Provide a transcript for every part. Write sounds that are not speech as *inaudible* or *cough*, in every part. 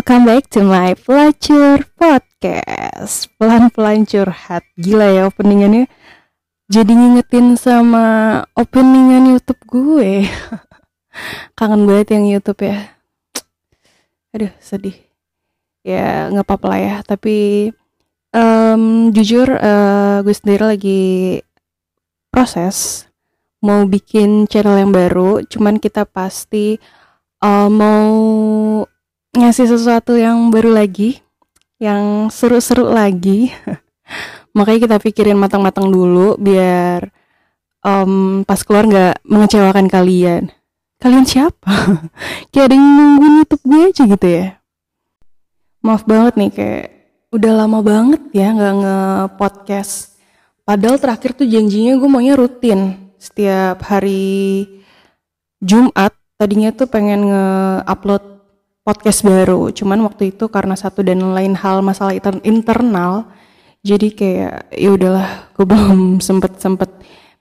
welcome back to my Pelacur Podcast. Pelan-pelan curhat. Gila ya openingannya. Jadi ngingetin sama openingan Youtube gue. *laughs* Kangen banget yang Youtube ya. Aduh sedih. Ya nggak apa-apa lah ya. Tapi um, jujur uh, gue sendiri lagi proses Mau bikin channel yang baru. Cuman kita pasti uh, mau ngasih sesuatu yang baru lagi, yang seru-seru lagi. *laughs* Makanya kita pikirin matang-matang dulu biar um, pas keluar nggak mengecewakan kalian. Kalian siapa? *laughs* kayak ada yang nungguin YouTube gue aja gitu ya. Maaf banget nih kayak udah lama banget ya nggak nge-podcast. Padahal terakhir tuh janjinya gue maunya rutin setiap hari Jumat. Tadinya tuh pengen nge-upload podcast baru. Cuman waktu itu karena satu dan lain hal masalah internal, jadi kayak ya udahlah, gue *laughs* belum sempet sempet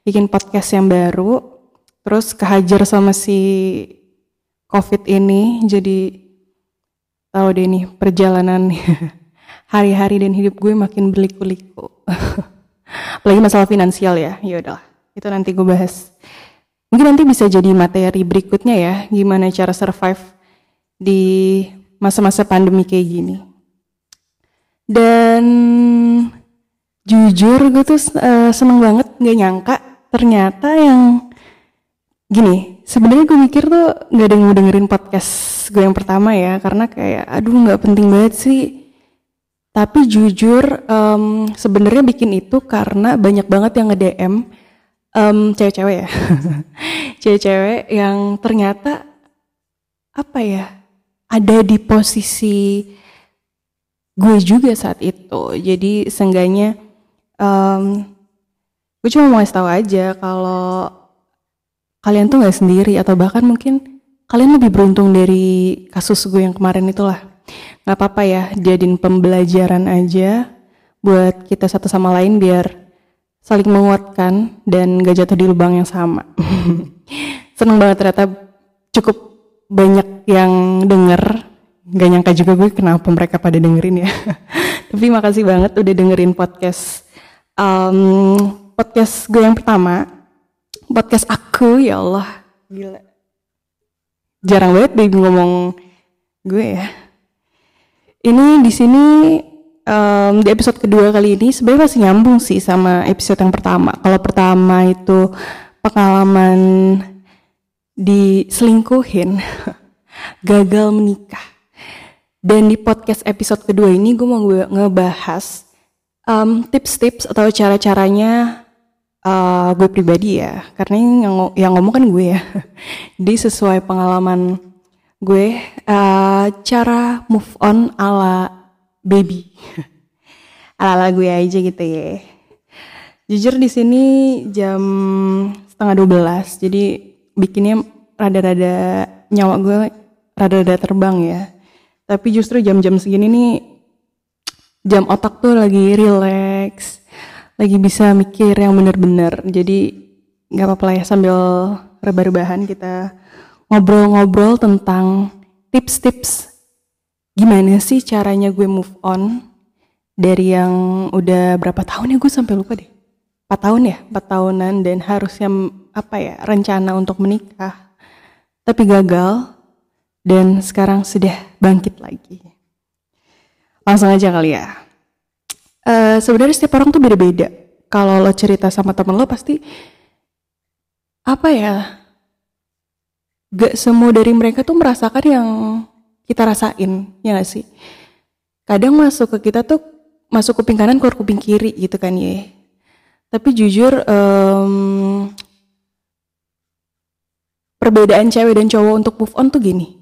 bikin podcast yang baru. Terus kehajar sama si COVID ini, jadi tahu deh nih perjalanan *laughs* hari-hari dan hidup gue makin berliku-liku. *laughs* Apalagi masalah finansial ya, ya udahlah. Itu nanti gue bahas. Mungkin nanti bisa jadi materi berikutnya ya, gimana cara survive di masa-masa pandemi kayak gini. Dan jujur gue tuh uh, seneng banget nggak nyangka ternyata yang gini sebenarnya gue mikir tuh nggak ada yang mau dengerin podcast gue yang pertama ya karena kayak aduh nggak penting banget sih tapi jujur um, sebenarnya bikin itu karena banyak banget yang nge DM um, cewek-cewek ya *laughs* cewek-cewek yang ternyata apa ya ada di posisi gue juga saat itu. Jadi seenggaknya um, gue cuma mau tahu aja kalau kalian tuh nggak sendiri atau bahkan mungkin kalian lebih beruntung dari kasus gue yang kemarin itulah. Gak apa-apa ya, jadiin pembelajaran aja buat kita satu sama lain biar saling menguatkan dan gak jatuh di lubang yang sama. *laughs* Seneng banget ternyata cukup banyak yang denger Gak nyangka juga gue kenapa mereka pada dengerin ya. *laughs* Tapi makasih banget udah dengerin podcast um, Podcast gue yang pertama. Podcast aku ya Allah. Gila. Jarang banget baby ngomong gue ya. Ini di sini um, di episode kedua kali ini sebenarnya masih nyambung sih sama episode yang pertama. Kalau pertama itu pengalaman diselingkuhin, *laughs* gagal menikah. Dan di podcast episode kedua ini gue mau ngebahas um, tips-tips atau cara-caranya uh, gue pribadi ya. Karena yang, yang ngomong kan gue ya. *laughs* Jadi sesuai pengalaman gue, uh, cara move on ala baby. *laughs* ala-ala gue aja gitu ya. Jujur di sini jam setengah 12, jadi bikinnya rada-rada nyawa gue rada-rada terbang ya. Tapi justru jam-jam segini nih jam otak tuh lagi relax, lagi bisa mikir yang bener-bener. Jadi nggak apa-apa lah ya sambil rebah-rebahan kita ngobrol-ngobrol tentang tips-tips gimana sih caranya gue move on dari yang udah berapa tahun ya gue sampai lupa deh. 4 tahun ya, 4 tahunan dan harusnya apa ya rencana untuk menikah tapi gagal dan sekarang sudah bangkit lagi. Langsung aja kali ya. Uh, Sebenarnya setiap orang tuh beda-beda. Kalau lo cerita sama temen lo pasti apa ya? Gak semua dari mereka tuh merasakan yang kita rasain, ya gak sih? Kadang masuk ke kita tuh masuk kuping kanan keluar kuping kiri gitu kan ya. Tapi jujur um, perbedaan cewek dan cowok untuk move on tuh gini.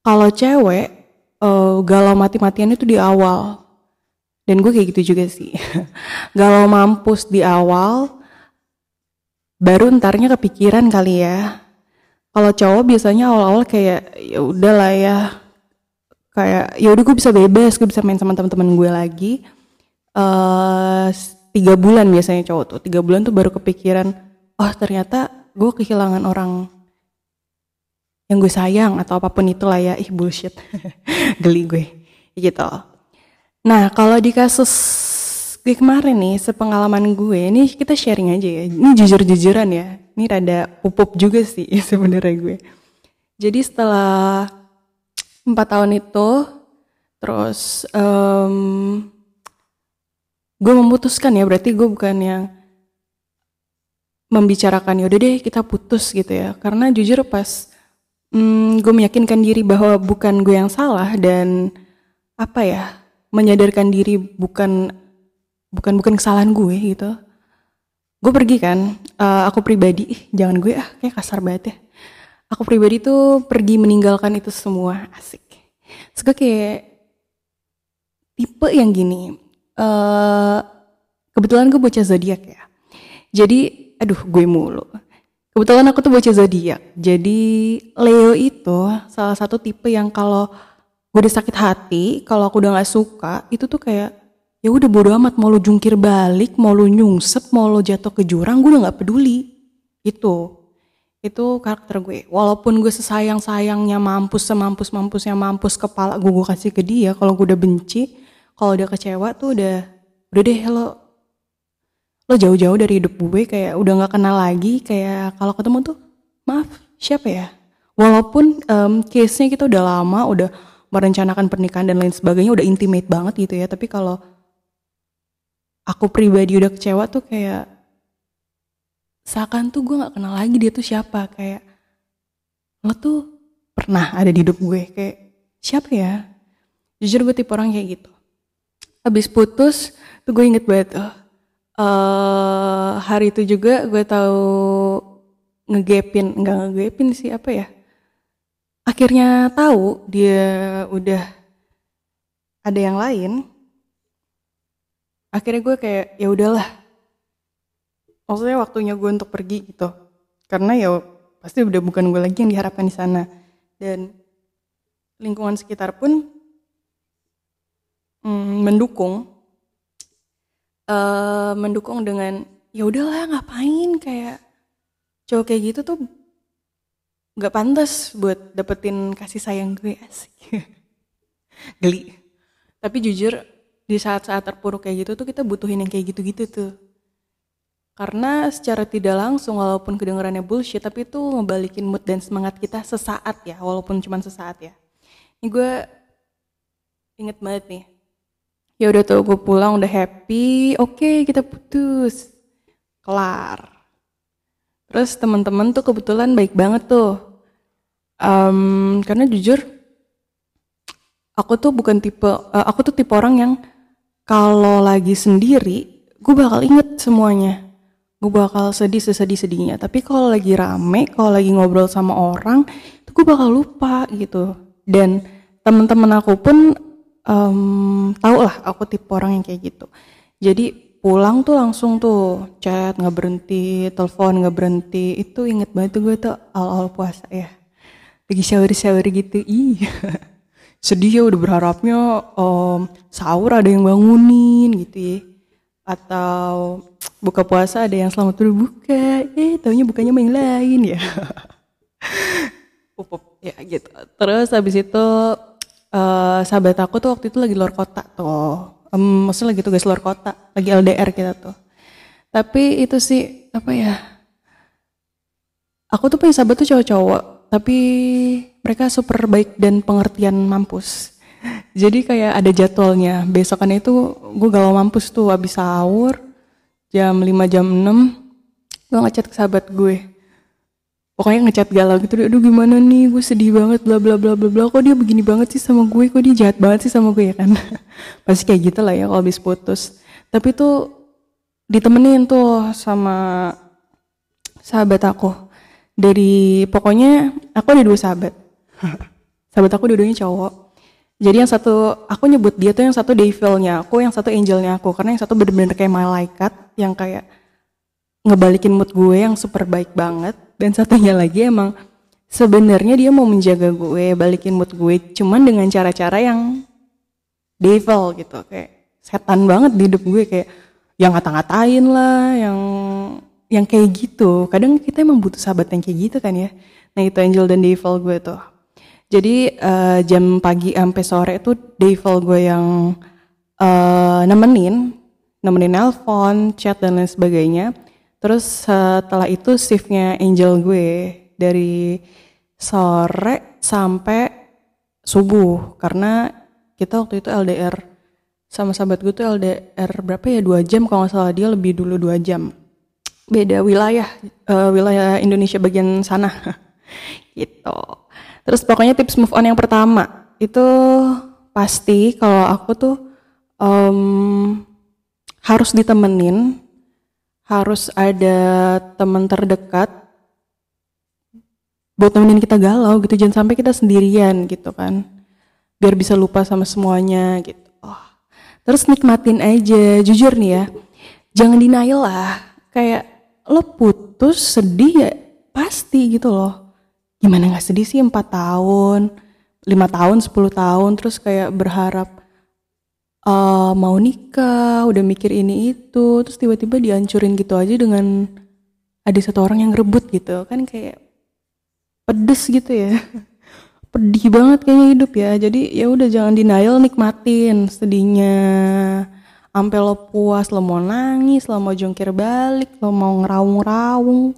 Kalau cewek uh, galau mati-matian itu di awal. Dan gue kayak gitu juga sih. *laughs* galau mampus di awal baru ntarnya kepikiran kali ya. Kalau cowok biasanya awal-awal kayak ya udahlah ya. Kayak ya udah gue bisa bebas, gue bisa main sama teman-teman gue lagi. Uh, tiga bulan biasanya cowok tuh tiga bulan tuh baru kepikiran oh ternyata gue kehilangan orang yang gue sayang atau apa pun itulah ya. Ih bullshit. *laughs* Geli gue. Gitu. Nah kalau di kasus gue kemarin nih sepengalaman gue ini kita sharing aja ya. Ini jujur jujuran ya. Ini rada pupuk juga sih *laughs* sebenarnya gue. Jadi setelah empat tahun itu terus um, gue memutuskan ya. Berarti gue bukan yang membicarakan ya udah deh kita putus gitu ya. Karena jujur pas hmm, gue meyakinkan diri bahwa bukan gue yang salah dan apa ya menyadarkan diri bukan bukan bukan kesalahan gue gitu gue pergi kan uh, aku pribadi jangan gue ah kayak kasar banget ya aku pribadi tuh pergi meninggalkan itu semua asik suka kayak tipe yang gini uh, kebetulan gue bocah zodiak ya. Jadi, aduh gue mulu. Kebetulan aku tuh bocah zodiak. Jadi Leo itu salah satu tipe yang kalau gue udah sakit hati, kalau aku udah gak suka, itu tuh kayak ya udah bodo amat mau lu jungkir balik, mau lu nyungsep, mau lu jatuh ke jurang, gue udah gak peduli. Itu itu karakter gue walaupun gue sesayang sayangnya mampus semampus mampusnya mampus kepala gue gue kasih ke dia kalau gue udah benci kalau udah kecewa tuh udah udah deh lo lo jauh-jauh dari hidup gue kayak udah nggak kenal lagi kayak kalau ketemu tuh maaf siapa ya? Walaupun um, case-nya kita udah lama udah merencanakan pernikahan dan lain sebagainya udah intimate banget gitu ya tapi kalau aku pribadi udah kecewa tuh kayak seakan tuh gue nggak kenal lagi dia tuh siapa kayak lo tuh pernah ada di hidup gue kayak siapa ya? Jujur gue tipe orang kayak gitu. Habis putus tuh gue inget banget oh, uh, hari itu juga gue tahu ngegepin nggak ngegepin sih apa ya? Akhirnya tahu dia udah ada yang lain. Akhirnya gue kayak ya udahlah. Maksudnya waktunya gue untuk pergi gitu. Karena ya pasti udah bukan gue lagi yang diharapkan di sana. Dan lingkungan sekitar pun mm, mendukung uh, mendukung dengan ya udahlah ngapain? Kayak cowok kayak gitu tuh nggak pantas buat dapetin kasih sayang gue asik. *laughs* Geli. Tapi jujur di saat-saat terpuruk kayak gitu tuh kita butuhin yang kayak gitu-gitu tuh. Karena secara tidak langsung walaupun kedengarannya bullshit tapi itu ngebalikin mood dan semangat kita sesaat ya walaupun cuma sesaat ya. Ini gue inget banget nih ya udah tuh gue pulang udah happy. Oke okay, kita putus. Kelar. Terus teman-teman tuh kebetulan baik banget tuh. Um, karena jujur aku tuh bukan tipe uh, aku tuh tipe orang yang kalau lagi sendiri gue bakal inget semuanya. Gue bakal sedih sesedih sedihnya. Tapi kalau lagi rame kalau lagi ngobrol sama orang itu gue bakal lupa gitu. Dan teman-teman aku pun um, tau lah aku tipe orang yang kayak gitu. Jadi pulang tuh langsung tuh chat nggak berhenti telepon nggak berhenti. Itu inget banget tuh gue tuh awal-awal puasa ya. Lagi shower-shower gitu. Ih *laughs* sedih ya udah berharapnya um, sahur ada yang bangunin gitu ya. Atau buka puasa ada yang selamat berbuka eh taunya bukanya main lain ya. *laughs* Ya gitu. Terus habis itu uh, sahabat aku tuh waktu itu lagi luar kota tuh. Um, maksudnya lagi tugas luar kota lagi LDR kita tuh. Tapi itu sih apa ya aku tuh punya sahabat tuh cowok-cowok tapi mereka super baik dan pengertian mampus. Jadi kayak ada jadwalnya. Besokan itu gue galau mampus tuh abis sahur jam 5 jam 6 gue ngechat ke sahabat gue pokoknya ngechat galau gitu aduh gimana nih? Gue sedih banget bla bla bla bla bla. Kok dia begini banget sih sama gue? Kok dia jahat banget sih sama gue ya kan? *laughs* Pasti kayak gitu lah ya kalau habis putus. Tapi tuh ditemenin tuh sama sahabat aku. Dari pokoknya aku ada dua sahabat. *laughs* Sahabat aku dua-duanya cowok. Jadi yang satu aku nyebut dia tuh yang satu devilnya aku yang satu angelnya aku. Karena yang satu bener-bener kayak malaikat yang kayak ngebalikin mood gue yang super baik banget dan satunya lagi emang sebenarnya dia mau menjaga gue balikin mood gue cuman dengan cara-cara yang devil gitu kayak setan banget di hidup gue kayak yang ngata-ngatain lah yang yang kayak gitu kadang kita emang butuh sahabat yang kayak gitu kan ya Nah itu angel dan devil gue tuh. Jadi uh, jam pagi sampai sore itu devil gue yang uh, nemenin, nemenin nelpon, chat dan lain sebagainya. Terus setelah itu shiftnya angel gue dari sore sampai subuh. Karena kita waktu itu LDR sama sahabat gue tuh LDR berapa ya? Dua jam kalau nggak salah. Dia lebih dulu dua jam. Beda wilayah uh, wilayah Indonesia bagian sana. *laughs* Gitu. Terus pokoknya tips move on yang pertama itu pasti kalau aku tuh um, harus ditemenin harus ada teman terdekat buat nemenin kita galau gitu. Jangan sampai kita sendirian gitu kan. Biar bisa lupa sama semuanya gitu. Oh. terus nikmatin aja. Jujur nih ya jangan denial lah. Kayak lo putus sedih ya pasti gitu loh. Gimana nggak sedih sih? Empat tahun lima tahun 10 tahun. Terus kayak berharap uh, mau nikah udah mikir ini itu terus tiba-tiba dihancurin gitu aja dengan ada satu orang yang rebut gitu. Kan kayak pedes gitu ya. *laughs* Pedih banget kayaknya hidup ya. Jadi ya udah jangan denial nikmatin sedihnya. Sampai lo puas lo mau nangis lo mau jongkir balik lo mau ngeraung-raung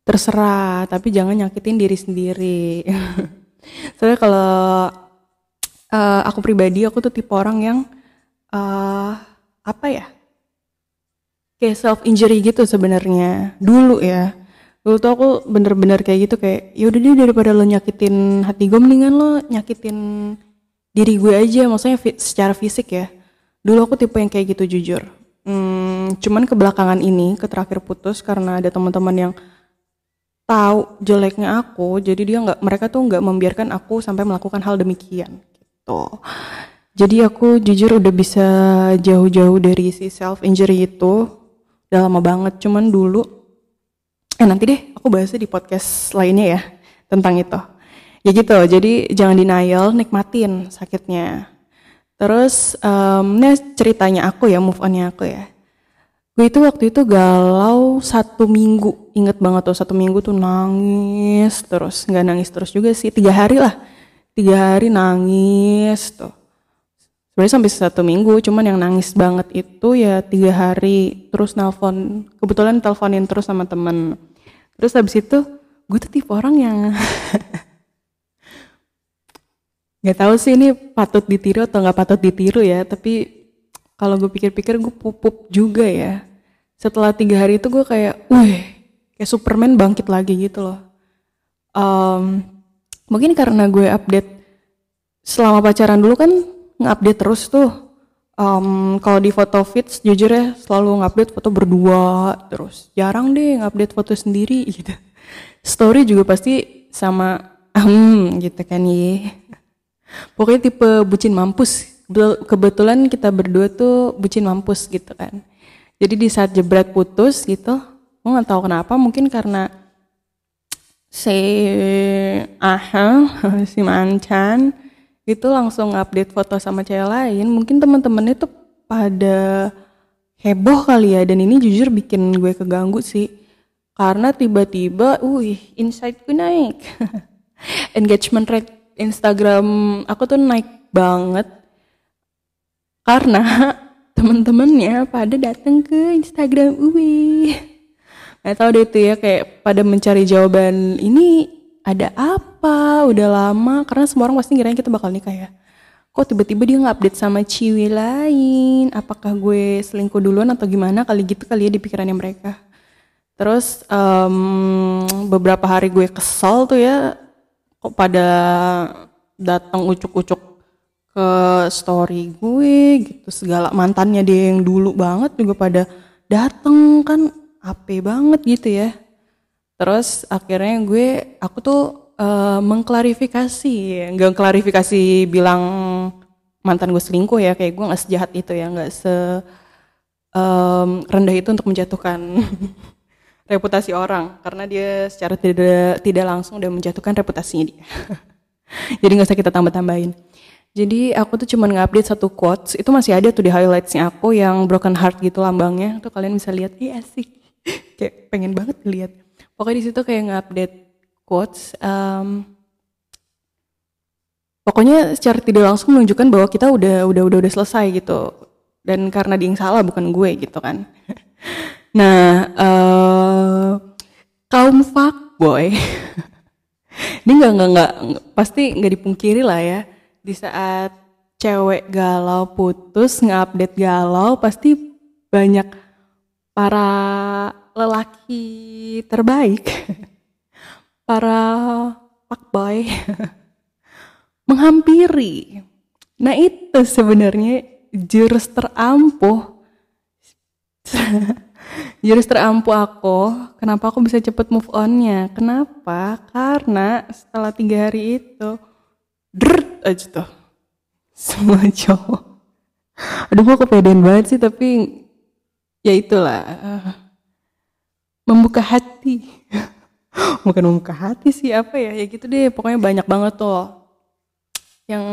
terserah. Tapi jangan nyakitin diri sendiri. *laughs* Soalnya kalau uh, aku pribadi aku tuh tipe orang yang uh, apa ya? Kayak self injury gitu sebenarnya. Dulu ya. Dulu tuh aku bener-bener kayak gitu kayak ya udah deh daripada lo nyakitin hati gue mendingan lo nyakitin diri gue aja. Maksudnya fi secara fisik ya. Dulu aku tipe yang kayak gitu jujur. Hmm, cuman kebelakangan ini ke terakhir putus karena ada teman-teman yang tahu jeleknya aku jadi dia nggak mereka tuh nggak membiarkan aku sampai melakukan hal demikian gitu jadi aku jujur udah bisa jauh-jauh dari si self injury itu. Udah lama banget cuman dulu eh nanti deh aku bahasnya di podcast lainnya ya tentang itu. Ya gitu jadi jangan denial nikmatin sakitnya. Terus um, ini ceritanya aku ya move onnya aku ya. Gue itu waktu itu galau satu minggu. Inget banget tuh satu minggu tuh nangis terus. Nggak nangis terus juga sih tiga hari lah. Tiga hari nangis tuh sebenarnya sampai satu minggu cuman yang nangis banget itu ya tiga hari. Terus nelfon kebetulan teleponin terus sama temen. Terus habis itu gue tuh tipe orang yang *laughs* nggak tahu sih ini patut ditiru atau nggak patut ditiru ya tapi kalau gue pikir-pikir gue pupuk juga ya. Setelah tiga hari itu gue kayak wih kayak Superman bangkit lagi gitu loh. Um, mungkin karena gue update selama pacaran dulu kan nge-update terus tuh um, kalau di foto feeds jujur ya selalu ngupdate foto berdua terus. Jarang deh ngupdate foto sendiri *laughs* gitu. Story juga pasti sama hmm gitu kan ya pokoknya tipe bucin mampus. Kebetulan kita berdua tuh bucin mampus gitu kan. Jadi di saat jebret putus gitu gue nggak tahu kenapa mungkin karena si aha *laughs* si mancan itu langsung update foto sama cewek lain. Mungkin teman-temannya tuh pada heboh kali ya. Dan ini jujur bikin gue keganggu sih. Karena tiba-tiba wih insightku naik. *laughs* Engagement rate Instagram aku tuh naik banget. Karena *laughs* temen-temennya pada datang ke Instagram gue nggak tahu deh tuh ya kayak pada mencari jawaban ini ada apa? Udah lama. Karena semua orang pasti ngirain kita bakal nikah ya. Kok tiba-tiba dia nggak update sama ciwi lain? Apakah gue selingkuh duluan atau gimana? Kali gitu kali ya di pikirannya mereka. Terus um, beberapa hari gue kesel tuh ya kok pada datang ucuk-ucuk ke story gue gitu. Segala mantannya dia yang dulu banget juga pada dateng kan ape banget gitu ya terus akhirnya gue aku tuh uh, mengklarifikasi nggak klarifikasi bilang mantan gue selingkuh ya kayak gue nggak sejahat itu ya nggak se um, rendah itu untuk menjatuhkan *laughs* reputasi orang karena dia secara tidak tidak langsung udah menjatuhkan reputasinya dia. *laughs* Jadi nggak usah kita tambah-tambahin. Jadi aku tuh cuma ngupdate satu quotes itu masih ada tuh di highlightsnya aku yang broken heart gitu lambangnya tuh kalian bisa lihat. Iya asik *laughs* kayak pengen banget lihat pokoknya di situ kayak ngupdate quotes um, pokoknya secara tidak langsung menunjukkan bahwa kita udah udah udah udah selesai gitu. Dan karena dia yang salah bukan gue gitu kan. *laughs* Nah uh, kaum fuckboy *laughs* ini nggak nggak nggak pasti nggak dipungkiri lah ya. Di saat cewek galau putus nge-update galau pasti banyak para lelaki terbaik para fuckboy menghampiri. Nah itu sebenarnya jurus terampuh. jurus terampuh aku, kenapa aku bisa cepet move onnya? Kenapa? Karena setelah tiga hari itu, dert aja tuh. Semua cowok. Aduh gue kepedean banget sih tapi ya itulah. Membuka hati. *laughs* Bukan membuka hati sih apa ya, ya gitu deh. Pokoknya banyak banget tuh yang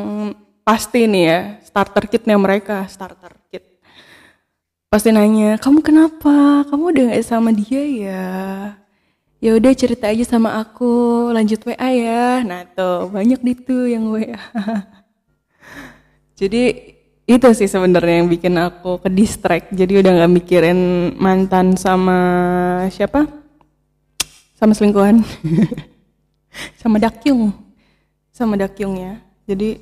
pasti nih ya starter kitnya mereka starter kit. Pasti nanya kamu kenapa? Kamu udah gak sama dia ya? Ya udah cerita aja sama aku. Lanjut WA ya. Nah tuh banyak itu yang WA *laughs* jadi itu sih sebenarnya yang bikin aku ke distract jadi udah nggak mikirin mantan sama siapa? Sama selingkuhan. *laughs* Sama dakyung. Sama dakyung ya. Jadi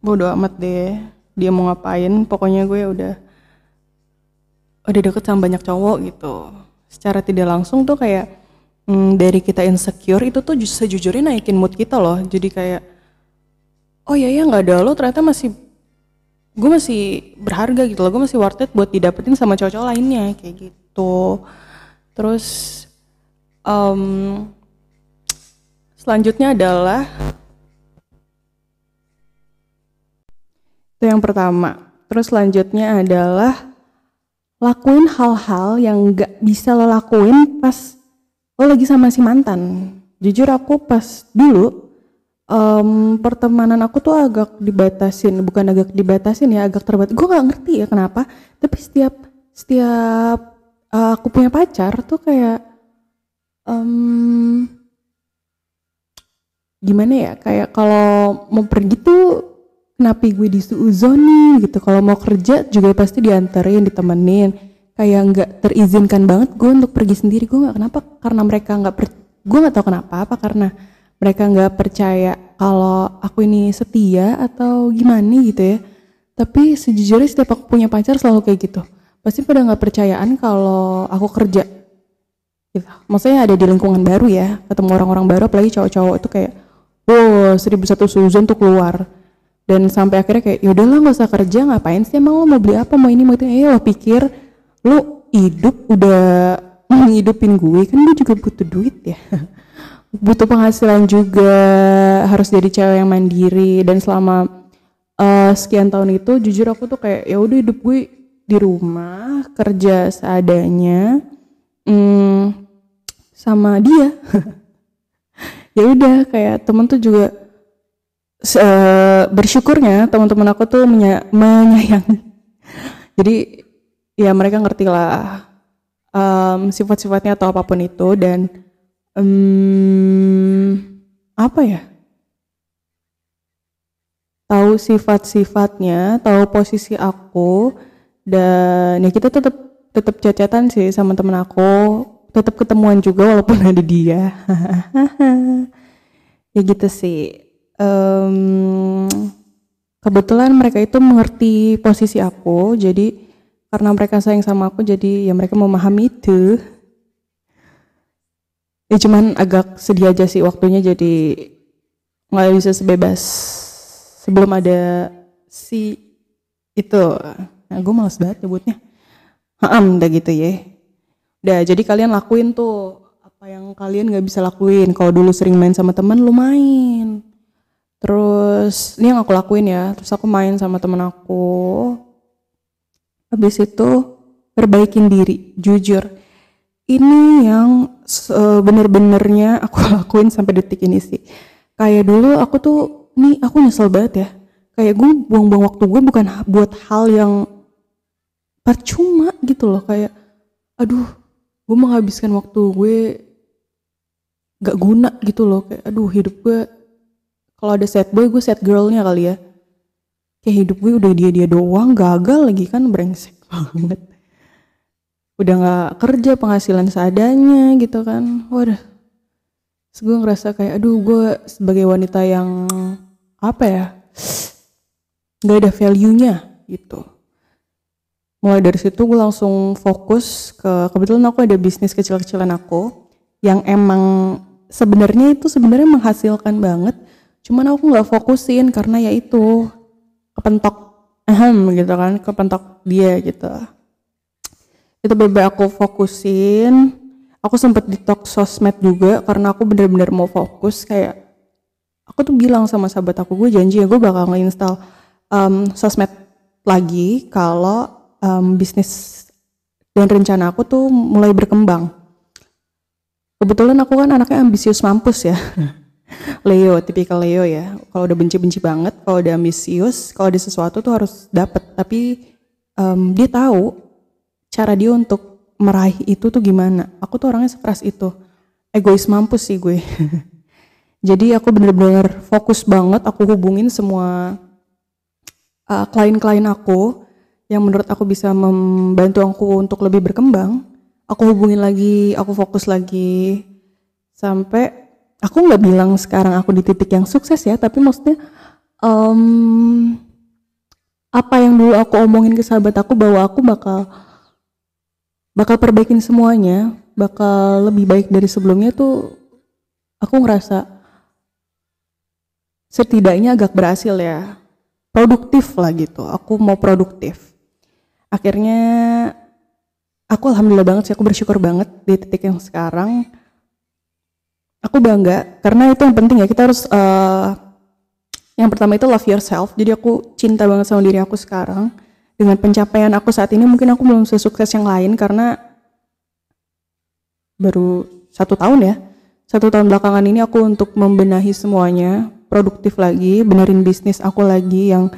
bodo amat deh. Dia mau ngapain? Pokoknya gue udah udah deket sama banyak cowok gitu. Secara tidak langsung tuh kayak hmm, dari kita insecure itu tuh sejujurnya naikin mood kita loh. Jadi kayak oh ya ya nggak ada lo ternyata masih gue masih berharga gitu loh gue masih worth it buat didapetin sama cowok-cowok lainnya kayak gitu terus um, selanjutnya adalah Itu yang pertama. Terus selanjutnya adalah lakuin hal-hal yang gak bisa lo lakuin pas lo lagi sama si mantan. Jujur aku pas dulu um, pertemanan aku tuh agak dibatasin, bukan agak dibatasin ya, agak terbatas. Gue gak ngerti ya kenapa, tapi setiap setiap uh, aku punya pacar tuh kayak um, gimana ya, kayak kalau mau pergi tuh kenapa gue disuuzoni gitu. Kalau mau kerja juga pasti dianterin ditemenin. Kayak nggak terizinkan banget gue untuk pergi sendiri. Gue nggak kenapa? Karena mereka nggak per gue nggak tahu kenapa apa karena mereka nggak percaya kalau aku ini setia atau gimana gitu ya. Tapi sejujurnya setiap aku punya pacar selalu kayak gitu. Pasti pada nggak percayaan kalau aku kerja. Gitu. Maksudnya ada di lingkungan baru ya ketemu orang-orang baru apalagi cowok-cowok itu kayak wow seribu satu suzon tuh keluar. Dan sampai akhirnya kayak ya udahlah nggak usah kerja ngapain sih emang lo mau beli apa mau ini mau itu? Eh lo pikir lo hidup udah *laughs* menghidupin gue kan gue juga butuh duit ya *laughs* butuh penghasilan juga harus jadi cewek yang mandiri. Dan selama uh, sekian tahun itu jujur aku tuh kayak ya udah hidup gue di rumah kerja seadanya hmm, sama dia. *laughs* Ya udah kayak temen tuh juga uh, bersyukurnya teman-teman aku tuh menya menyayangi. *laughs* Jadi ya mereka ngerti lah um, sifat-sifatnya atau apa pun itu. Dan um, apa ya? Tahu sifat-sifatnya tahu posisi aku dan ya kita tetap tetap cacatan sih sama temen aku. Tetap ketemuan juga walaupun *laughs* ada dia. *laughs* Ya gitu sih. Um, kebetulan mereka itu mengerti posisi aku jadi karena mereka sayang sama aku jadi ya mereka memahami itu *laughs* ya cuman agak sedih aja sih waktunya jadi nggak bisa sebebas sebelum ada si itu nah gue males banget nyebutnya Haam, udah gitu ya udah jadi kalian lakuin tuh apa yang kalian nggak bisa lakuin kalau dulu sering main sama teman lu main Terus ini yang aku lakuin ya. Terus aku main sama temen aku. Habis itu perbaikin diri, jujur. Ini yang bener-benernya aku *laughs* lakuin sampai detik ini sih. Kayak dulu aku tuh, nih aku nyesel banget ya. Kayak gue buang-buang waktu gue bukan buat hal yang percuma gitu loh. Kayak, aduh, gue menghabiskan waktu gue gak guna gitu loh kayak aduh hidup gue kalau ada sad boy gue sad girlnya kali ya kayak hidup gue udah dia dia doang gagal lagi kan brengsek *laughs* banget udah nggak kerja penghasilan seadanya gitu kan. Waduh. Terus gue ngerasa kayak aduh gue sebagai wanita yang apa ya nggak ada value-nya gitu. Mulai dari situ gue langsung fokus ke kebetulan aku ada bisnis kecil-kecilan aku yang emang sebenarnya itu sebenarnya menghasilkan banget cuman aku nggak fokusin karena ya itu kepentok ahem gitu kan kepentok dia gitu itu beberapa aku fokusin aku sempet detox sosmed juga karena aku bener-bener mau fokus kayak aku tuh bilang sama sahabat aku gue janji ya gue bakal ngeinstall um, sosmed lagi kalau um, bisnis dan rencana aku tuh mulai berkembang kebetulan aku kan anaknya ambisius mampus ya *laughs* Leo, tipikal Leo ya. Kalau udah benci-benci banget, kalau udah ambisius, kalau ada sesuatu tuh harus dapet. Tapi um, dia tahu cara dia untuk meraih itu tuh gimana. Aku tuh orangnya sekeras itu. Egois mampus sih gue. *laughs* Jadi aku bener-bener fokus banget. Aku hubungin semua uh, klien-klien aku yang menurut aku bisa membantu aku untuk lebih berkembang. Aku hubungin lagi, aku fokus lagi sampai aku nggak bilang sekarang aku di titik yang sukses ya tapi maksudnya um, apa yang dulu aku omongin ke sahabat aku bahwa aku bakal bakal perbaikin semuanya bakal lebih baik dari sebelumnya tuh aku ngerasa setidaknya agak berhasil ya. Produktif lah gitu aku mau produktif. Akhirnya aku alhamdulillah banget sih aku bersyukur banget di titik yang sekarang. Aku bangga karena itu yang penting ya kita harus uh, yang pertama itu love yourself. Jadi aku cinta banget sama diri aku sekarang dengan pencapaian aku saat ini mungkin aku belum sesukses yang lain karena baru satu tahun ya. Satu tahun belakangan ini aku untuk membenahi semuanya produktif lagi benerin bisnis aku lagi yang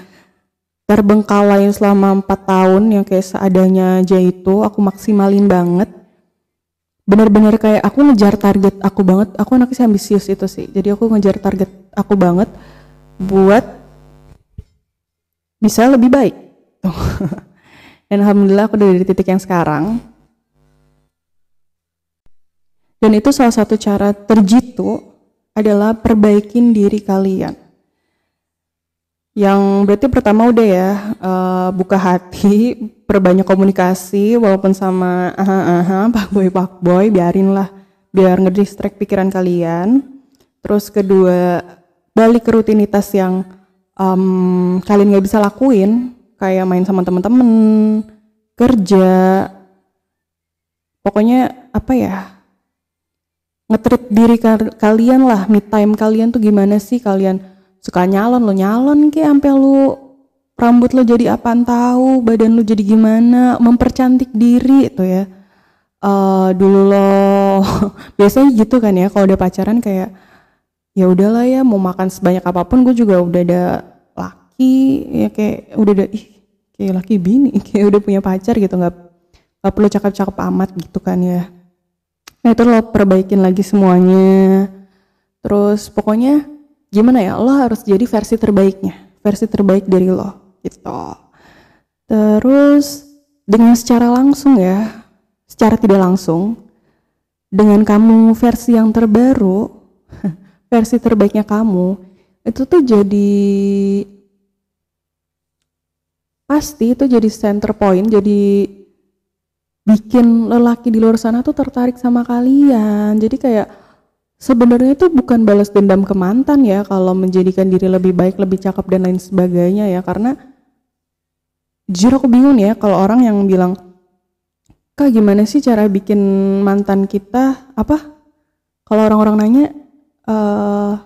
terbengkalai selama empat tahun yang kayak seadanya aja itu aku maksimalin banget. Benar-benar kayak aku ngejar target aku banget. Aku anaknya ambisius itu sih. Jadi aku ngejar target aku banget buat bisa lebih baik *laughs* dan alhamdulillah aku udah di titik yang sekarang. Dan itu salah satu cara terjitu adalah perbaikin diri kalian. Yang berarti pertama udah ya uh, buka hati, *laughs* perbanyak komunikasi walaupun sama *laughs* aha aha pak boy pak boy biarin lah biar ngedistract pikiran kalian. Terus kedua balik ke rutinitas yang um, kalian nggak bisa lakuin kayak main sama temen-temen, kerja, pokoknya apa ya ngetrit diri kalian lah, me time kalian tuh gimana sih? Kalian suka nyalon lo nyalon kayak sampai lu. Rambut lo jadi apaan tahu badan lo jadi gimana mempercantik diri itu ya. Uh, dulu lo *laughs* biasanya gitu kan ya kalau udah pacaran kayak ya udahlah ya mau makan sebanyak apa pun gue juga udah ada laki ya kayak udah ada ih kayak laki bini *laughs* kayak udah punya pacar gitu nggak nggak perlu cakep-cakep amat gitu kan ya. Nah itu lo perbaikin lagi semuanya. Terus pokoknya gimana ya lo harus jadi versi terbaiknya versi terbaik dari lo gitu. Terus dengan secara langsung ya secara tidak langsung dengan kamu versi yang terbaru *laughs* versi terbaiknya kamu itu tuh jadi pasti itu jadi center point jadi bikin lelaki di luar sana tuh tertarik sama kalian. Jadi kayak sebenarnya itu bukan balas dendam ke mantan ya kalau menjadikan diri lebih baik, lebih cakep dan lain sebagainya ya. Karena jujur aku bingung ya kalau orang yang bilang kak gimana sih cara bikin mantan kita? Apa? Kalau orang-orang nanya uh,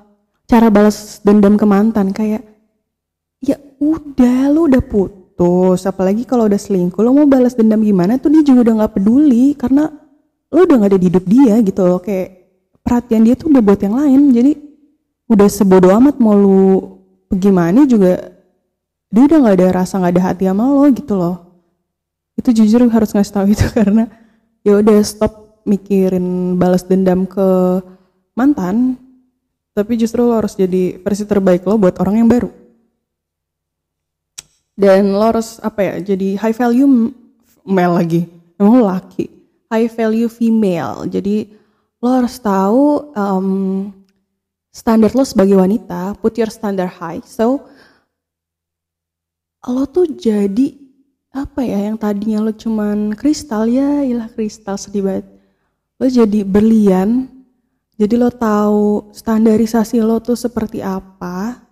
cara balas dendam ke mantan? Kayak ya udah lu udah putus apalagi kalau udah selingkuh lo mau balas dendam gimana tuh dia juga udah nggak peduli karena lo udah nggak ada di hidup dia gitu loh. Kayak perhatian dia tuh udah buat yang lain. Jadi udah sebodoh amat mau lu gimana juga dia udah nggak ada rasa nggak ada hati sama lo gitu loh. Itu jujur harus ngasih tahu itu *laughs* karena ya udah stop mikirin balas dendam ke mantan. Tapi justru lo harus jadi versi terbaik lo buat orang yang baru dan lo harus apa ya jadi high value male lagi. Emang lo laki. High value female. Jadi lo harus tahu um, standar lo sebagai wanita. Put your standard high. So lo tuh jadi apa ya yang tadinya lo cuman kristal ya ilah kristal sedih banget. Lo jadi berlian. Jadi lo tahu standarisasi lo tuh seperti apa.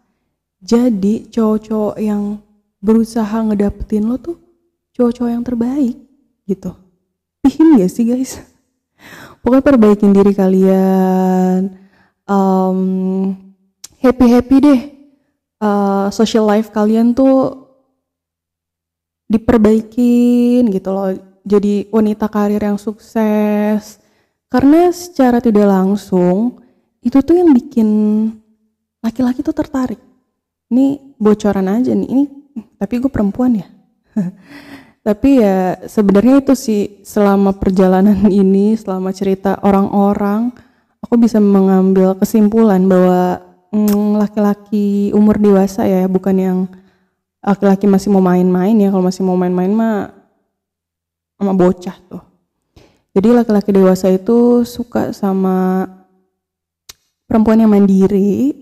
Jadi cowok-cowok yang berusaha ngedapetin lo tuh cowok-cowok yang terbaik gitu. Paham gak sih guys? Pokoknya perbaikin diri kalian um, happy happy deh. Uh, social life kalian tuh diperbaikin gitu loh. Jadi wanita karir yang sukses. Karena secara tidak langsung itu tuh yang bikin laki-laki tuh tertarik. Ini bocoran aja nih ini tapi gue perempuan ya? *laughs* Tapi ya sebenarnya itu sih selama perjalanan *laughs* ini selama cerita orang-orang aku bisa mengambil kesimpulan bahwa mm, laki-laki umur dewasa ya bukan yang laki-laki masih mau main-main ya. Kalau masih mau main-main mah sama bocah tuh. Jadi laki-laki dewasa itu suka sama perempuan yang mandiri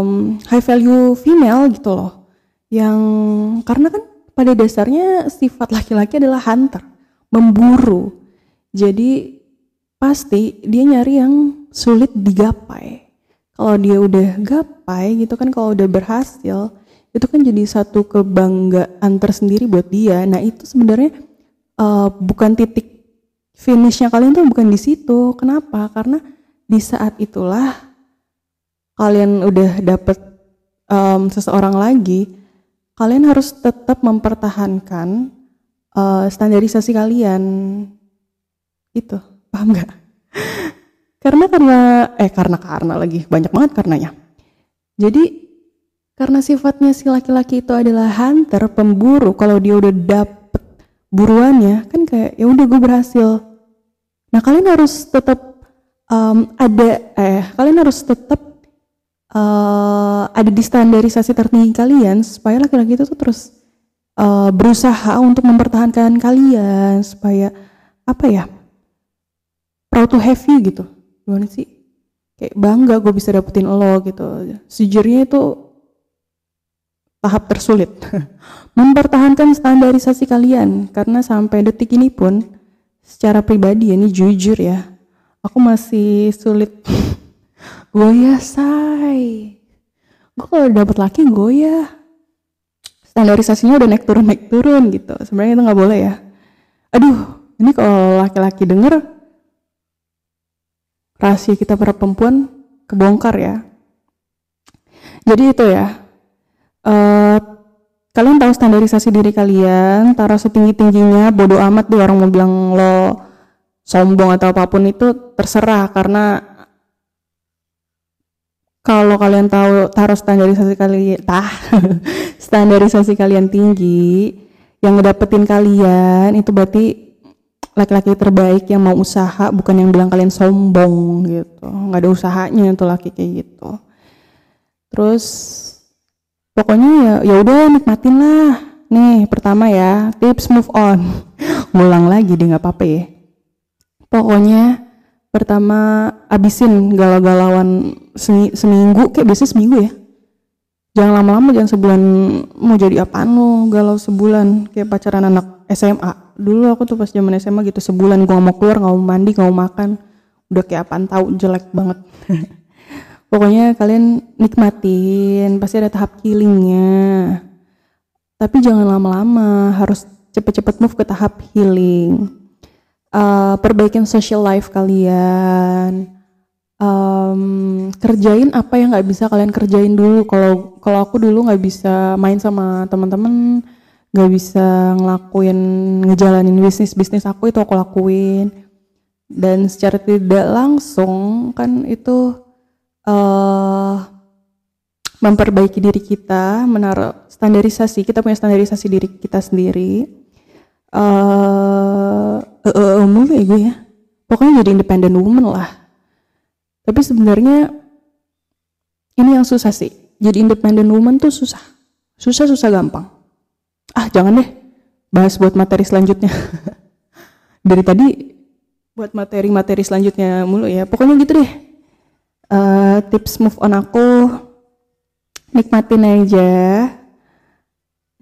um, high value female gitu loh yang karena kan pada dasarnya sifat laki-laki adalah hunter memburu jadi pasti dia nyari yang sulit digapai kalau dia udah gapai gitu kan kalau udah berhasil itu kan jadi satu kebanggaan tersendiri buat dia. Nah itu sebenarnya uh, bukan titik finishnya kalian tuh bukan di situ. Kenapa? Karena di saat itulah kalian udah dapet um, seseorang lagi, kalian harus tetap mempertahankan uh, standarisasi kalian. Itu paham nggak? *laughs* karena karena eh karena karena lagi banyak banget karenanya. Jadi karena sifatnya si laki-laki itu adalah hunter, pemburu, kalau dia udah dapet buruannya, kan kayak ya udah gue berhasil. Nah kalian harus tetap um, ada, eh kalian harus tetap uh, ada di standarisasi tertinggi kalian supaya laki-laki itu tuh terus uh, berusaha untuk mempertahankan kalian supaya apa ya proud to have you gitu. Gimana sih? Kayak bangga gue bisa dapetin lo gitu. Sejujurnya itu tahap tersulit. *laughs* Mempertahankan standarisasi kalian. Karena sampai detik ini pun secara pribadi ini jujur ya, aku masih sulit goyah say. Gue kalau dapet laki goyah. Standarisasinya udah naik turun naik turun gitu. Sebenarnya itu nggak boleh ya. Aduh, ini kalau laki-laki denger rahasia kita para perempuan kebongkar ya. Jadi itu ya, uh, kalian tahu standarisasi diri kalian, taruh setinggi tingginya, bodoh amat deh orang mau bilang lo sombong atau apa pun itu terserah karena kalau kalian tahu taruh standarisasi kalian tah *laughs* standarisasi kalian tinggi yang ngedapetin kalian itu berarti laki-laki terbaik yang mau usaha bukan yang bilang kalian sombong gitu. Nggak ada usahanya itu laki kayak gitu. Terus pokoknya ya ya udah nikmatin lah. Nih pertama ya tips move on. *laughs* Ngulang lagi deh nggak apa-apa ya. Pokoknya pertama abisin galau-galauan seminggu kayak biasa seminggu ya. Jangan lama-lama jangan sebulan mau jadi apaan lo galau sebulan. Kayak pacaran anak SMA dulu aku tuh pas zaman SMA gitu sebulan gua mau keluar nggak mau mandi nggak mau makan. Udah kayak apaan tahu jelek banget. *laughs* Pokoknya kalian nikmatin pasti ada tahap healingnya. Tapi jangan lama-lama harus cepet-cepet move ke tahap healing uh, perbaikin social life kalian. Um, kerjain apa yang nggak bisa kalian kerjain dulu. Kalau kalau aku dulu nggak bisa main sama teman-teman nggak bisa ngelakuin ngejalanin bisnis bisnis aku itu aku lakuin. Dan secara tidak langsung kan itu uh, memperbaiki diri kita, menaruh standarisasi, kita punya standarisasi diri kita sendiri. Uh, uh, uh, uh, ya gue ya. Pokoknya jadi independent woman lah. tapi sebenarnya ini yang susah sih. Jadi independent woman tuh susah. Susah susah gampang. Ah jangan deh. Bahas buat materi selanjutnya. *laughs* Dari tadi buat materi-materi selanjutnya mulu ya. Pokoknya gitu deh. Uh, tips move on aku. Nikmatin aja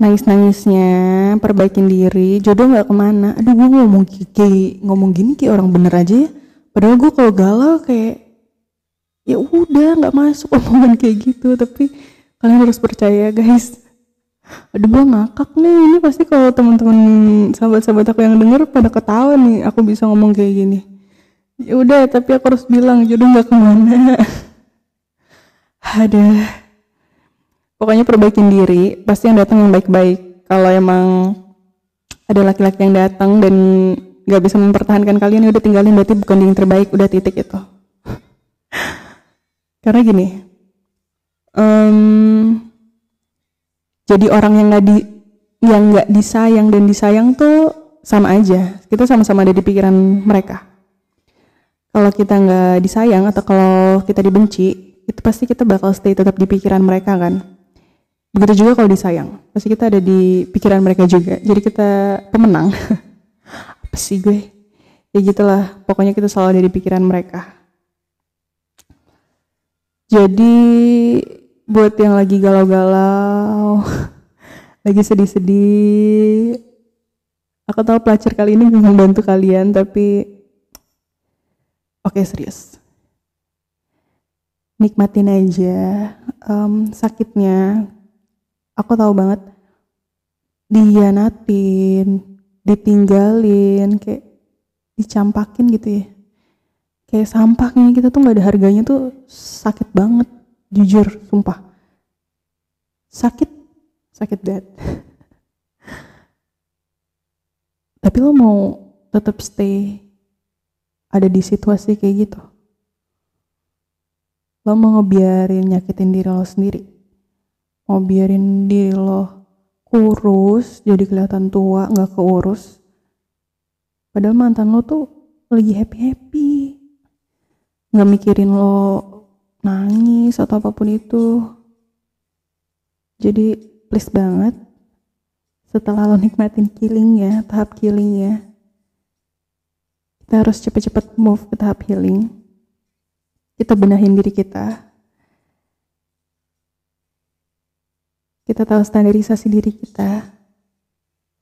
nangis-nangisnya perbaikin diri jodoh nggak ke mana. Aduh gue ngomong kayak ngomong gini kayak orang bener aja ya. Padahal gue kalau galau kayak ya udah nggak masuk *laughs* omongan kayak gitu. Tapi kalian harus percaya guys. Aduh gue ngakak nih. Ini pasti kalau teman-teman sahabat-sahabat aku yang denger pada ketawa nih aku bisa ngomong kayak gini. Ya udah tapi aku harus bilang jodoh nggak ke mana. *laughs* Ada pokoknya perbaikin diri pasti yang datang yang baik-baik. Kalau emang ada laki-laki yang datang dan nggak bisa mempertahankan kalian ya udah tinggalin berarti bukan yang terbaik udah titik itu. *laughs* Karena gini um, jadi orang yang nggak di yang nggak disayang dan disayang tuh sama aja. Kita sama-sama ada di pikiran mereka. Kalau kita nggak disayang atau kalau kita dibenci itu pasti kita bakal stay tetap di pikiran mereka kan begitu juga kalau disayang. Pasti kita ada di pikiran mereka juga. Jadi kita pemenang. *laughs* Apa sih gue? Ya gitulah. Pokoknya kita selalu ada di pikiran mereka. Jadi buat yang lagi galau-galau *laughs* lagi sedih-sedih aku tahu pelacur kali ini memang bantu kalian tapi oke okay, serius. Nikmatin aja um, sakitnya aku tahu banget. Dianatin ditinggalin kayak dicampakin gitu ya. Kayak sampahnya kita tuh nggak ada harganya tuh sakit banget jujur sumpah. Sakit sakit banget. *laughs* Tapi lo mau tetap stay ada di situasi kayak gitu? Lo mau ngebiarin nyakitin diri lo sendiri mau biarin diri lo kurus jadi kelihatan tua nggak keurus. Padahal mantan lo tuh lagi happy happy nggak mikirin lo nangis atau apa pun itu. Jadi please banget setelah lo nikmatin killing ya tahap killing ya kita harus cepet-cepet move ke tahap healing. Kita benahin diri kita kita tahu standarisasi diri kita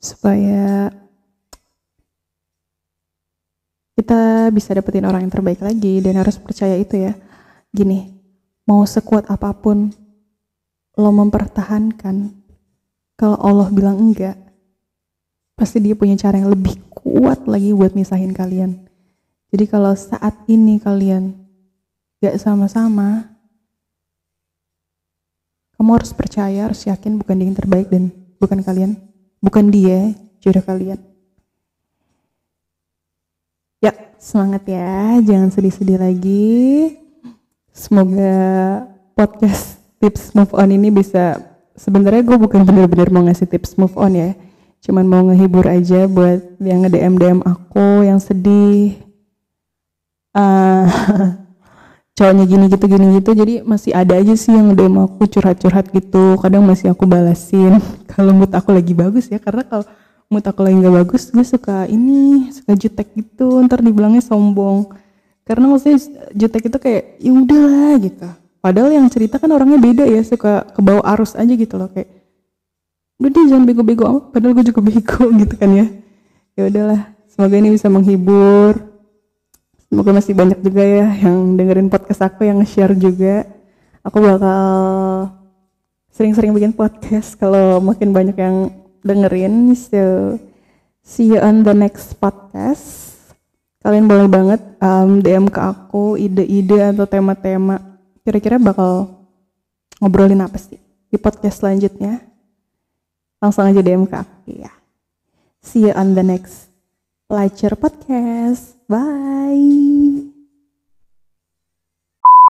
supaya kita bisa dapetin orang yang terbaik lagi dan harus percaya itu ya. Gini mau sekuat apa pun lo mempertahankan kalau Allah bilang enggak pasti dia punya cara yang lebih kuat lagi buat misahin kalian. Jadi kalau saat ini kalian gak sama-sama kamu harus percaya, harus yakin bukan dia yang terbaik dan bukan kalian, bukan dia jodoh kalian. Ya, semangat ya, jangan sedih-sedih lagi. Semoga podcast tips move on ini bisa sebenarnya gue bukan bener-bener mau ngasih tips move on ya cuman mau ngehibur aja buat yang nge-DM DM aku yang sedih uh, *laughs* cowoknya gini gitu gini gitu. Jadi masih ada aja sih yang DM aku curhat-curhat gitu. Kadang masih aku balasin *laughs* kalau mood aku lagi bagus ya karena kalau mood aku lagi nggak bagus gue suka ini suka jutek gitu. Ntar dibilangnya sombong. Karena maksudnya jutek itu kayak ya udahlah gitu. Padahal yang cerita kan orangnya beda ya suka ke bawah arus aja gitu loh kayak udah dia jangan bego-bego padahal gue juga *laughs* bego gitu kan ya. Ya udahlah semoga ini bisa menghibur Semoga masih banyak juga ya yang dengerin podcast aku yang share juga. Aku bakal sering-sering bikin podcast kalau makin banyak yang dengerin. So, see you on the next podcast. Kalian boleh banget um, DM ke aku ide-ide atau tema-tema. Kira-kira bakal ngobrolin apa sih di podcast selanjutnya. Langsung aja DM ke aku ya. See you on the next Lacer Podcast. Bye.